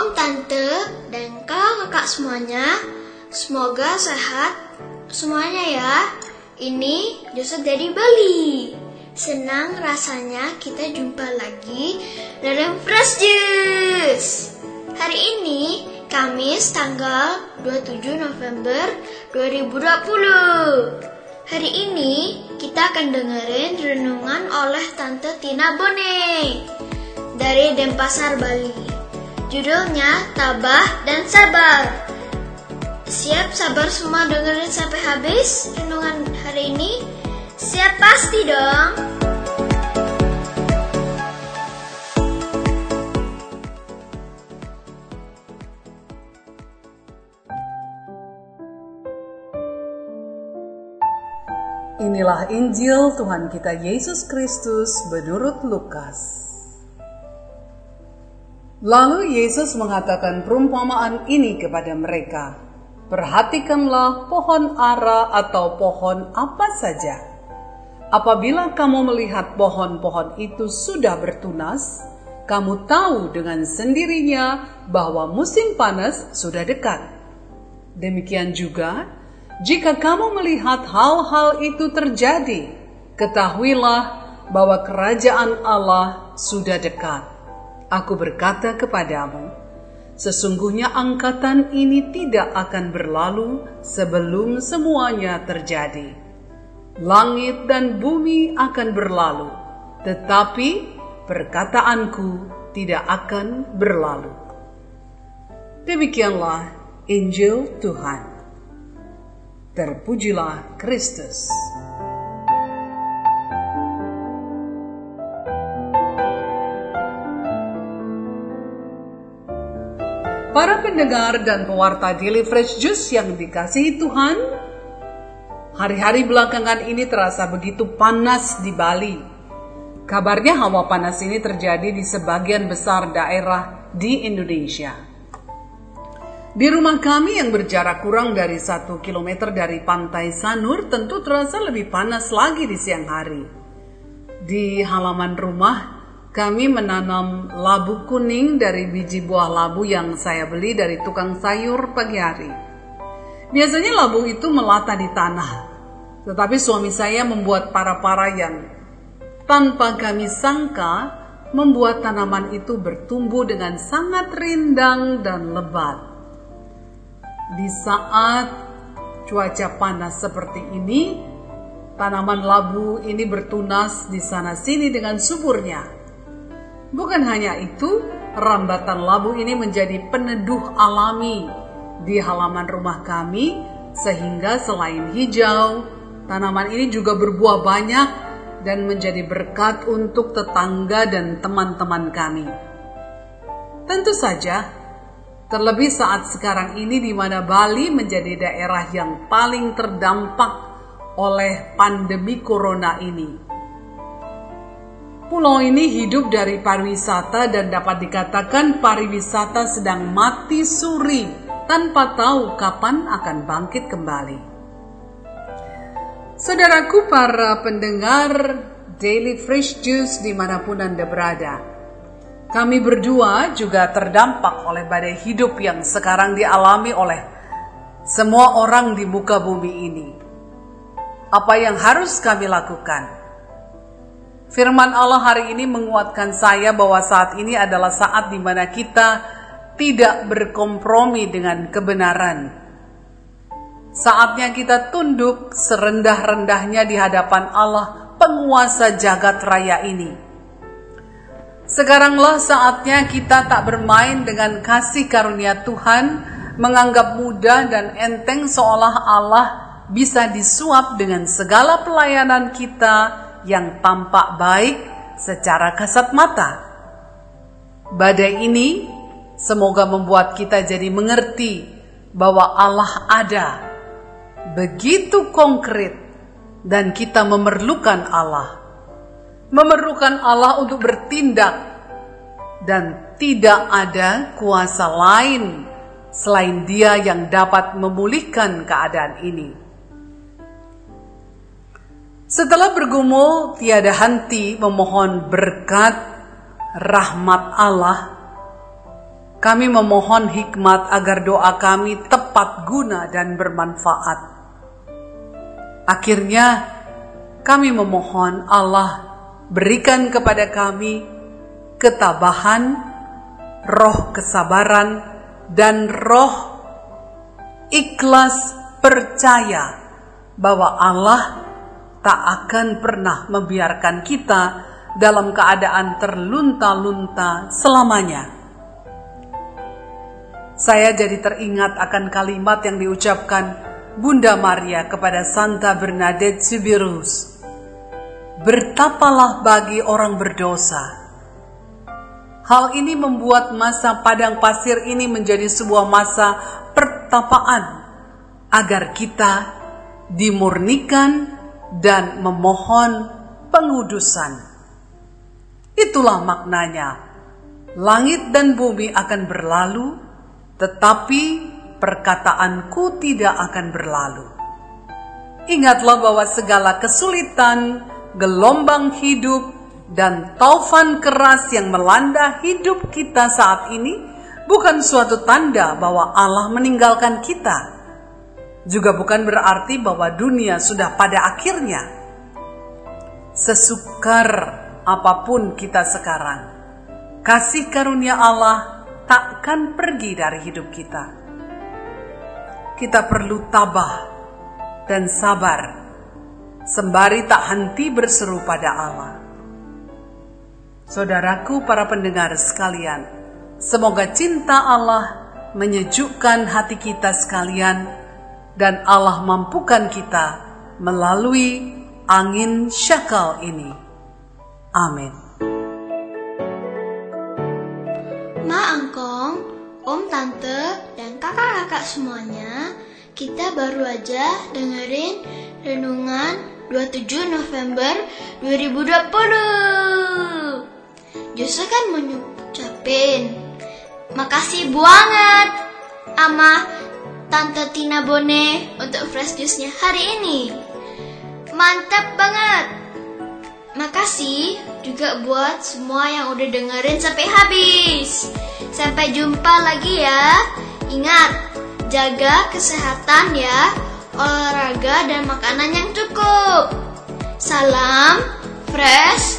om, tante, dan kakak-kakak semuanya. Semoga sehat semuanya ya. Ini Joseph dari Bali. Senang rasanya kita jumpa lagi dalam Fresh Juice. Hari ini Kamis tanggal 27 November 2020. Hari ini kita akan dengerin renungan oleh Tante Tina Bone dari Denpasar, Bali. Judulnya Tabah dan Sabar. Siap sabar semua dengerin sampai habis renungan hari ini? Siap pasti dong. Inilah Injil Tuhan kita Yesus Kristus menurut Lukas. Lalu Yesus mengatakan perumpamaan ini kepada mereka. Perhatikanlah pohon ara atau pohon apa saja. Apabila kamu melihat pohon-pohon itu sudah bertunas, kamu tahu dengan sendirinya bahwa musim panas sudah dekat. Demikian juga, jika kamu melihat hal-hal itu terjadi, ketahuilah bahwa kerajaan Allah sudah dekat. Aku berkata kepadamu, sesungguhnya angkatan ini tidak akan berlalu sebelum semuanya terjadi. Langit dan bumi akan berlalu, tetapi perkataanku tidak akan berlalu. Demikianlah Injil Tuhan. Terpujilah Kristus. Para pendengar dan pewarta Daily Fresh Juice yang dikasihi Tuhan, hari-hari belakangan ini terasa begitu panas di Bali. Kabarnya hawa panas ini terjadi di sebagian besar daerah di Indonesia. Di rumah kami yang berjarak kurang dari satu kilometer dari pantai Sanur tentu terasa lebih panas lagi di siang hari. Di halaman rumah kami menanam labu kuning dari biji buah labu yang saya beli dari tukang sayur pagi hari. Biasanya labu itu melata di tanah, tetapi suami saya membuat para-para yang tanpa kami sangka membuat tanaman itu bertumbuh dengan sangat rindang dan lebat. Di saat cuaca panas seperti ini, tanaman labu ini bertunas di sana-sini dengan suburnya. Bukan hanya itu, rambatan labu ini menjadi peneduh alami di halaman rumah kami, sehingga selain hijau, tanaman ini juga berbuah banyak dan menjadi berkat untuk tetangga dan teman-teman kami. Tentu saja, Terlebih saat sekarang ini di mana Bali menjadi daerah yang paling terdampak oleh pandemi corona ini. Pulau ini hidup dari pariwisata dan dapat dikatakan pariwisata sedang mati suri tanpa tahu kapan akan bangkit kembali. Saudaraku para pendengar Daily Fresh Juice di mana pun Anda berada, kami berdua juga terdampak oleh badai hidup yang sekarang dialami oleh semua orang di muka bumi ini. Apa yang harus kami lakukan? Firman Allah hari ini menguatkan saya bahwa saat ini adalah saat di mana kita tidak berkompromi dengan kebenaran. Saatnya kita tunduk serendah-rendahnya di hadapan Allah, penguasa jagat raya ini Sekaranglah saatnya kita tak bermain dengan kasih karunia Tuhan, menganggap mudah dan enteng seolah Allah bisa disuap dengan segala pelayanan kita yang tampak baik secara kasat mata. Badai ini semoga membuat kita jadi mengerti bahwa Allah ada begitu konkret dan kita memerlukan Allah memerlukan Allah untuk bertindak dan tidak ada kuasa lain selain Dia yang dapat memulihkan keadaan ini. Setelah bergumul tiada henti memohon berkat rahmat Allah, Kami memohon hikmat agar doa kami tepat guna dan bermanfaat. Akhirnya, kami memohon Allah berikan kepada kami ketabahan, roh kesabaran, dan roh ikhlas percaya bahwa Allah tak akan pernah membiarkan kita dalam keadaan terlunta-lunta selamanya. Saya jadi teringat akan kalimat yang diucapkan Bunda Maria kepada Santa Bernadette Sibirus. Bertapalah bagi orang berdosa Hal ini membuat masa padang pasir ini menjadi sebuah masa pertapaan agar kita dimurnikan dan memohon pengudusan. Itulah maknanya. Langit dan bumi akan berlalu, tetapi perkataanku tidak akan berlalu. Ingatlah bahwa segala kesulitan, gelombang hidup, dan taufan keras yang melanda hidup kita saat ini bukan suatu tanda bahwa Allah meninggalkan kita. Juga bukan berarti bahwa dunia sudah pada akhirnya. Sesukar apa pun kita sekarang, kasih karunia Allah takkan pergi dari hidup kita. Kita perlu tabah dan sabar, sembari tak henti berseru pada Allah. Saudaraku para pendengar sekalian, semoga cinta Allah menyejukkan hati kita sekalian dan Allah mampukan kita melalui angin syakal ini. Amin. Ma Angkong, Om Tante, dan kakak-kakak semuanya, kita baru aja dengerin renungan 27 November 2020. Justru kan mengucapin makasih banget sama Tante Tina Bone untuk fresh juice-nya hari ini. Mantap banget. Makasih juga buat semua yang udah dengerin sampai habis. Sampai jumpa lagi ya. Ingat, jaga kesehatan ya, olahraga dan makanan yang cukup. Salam fresh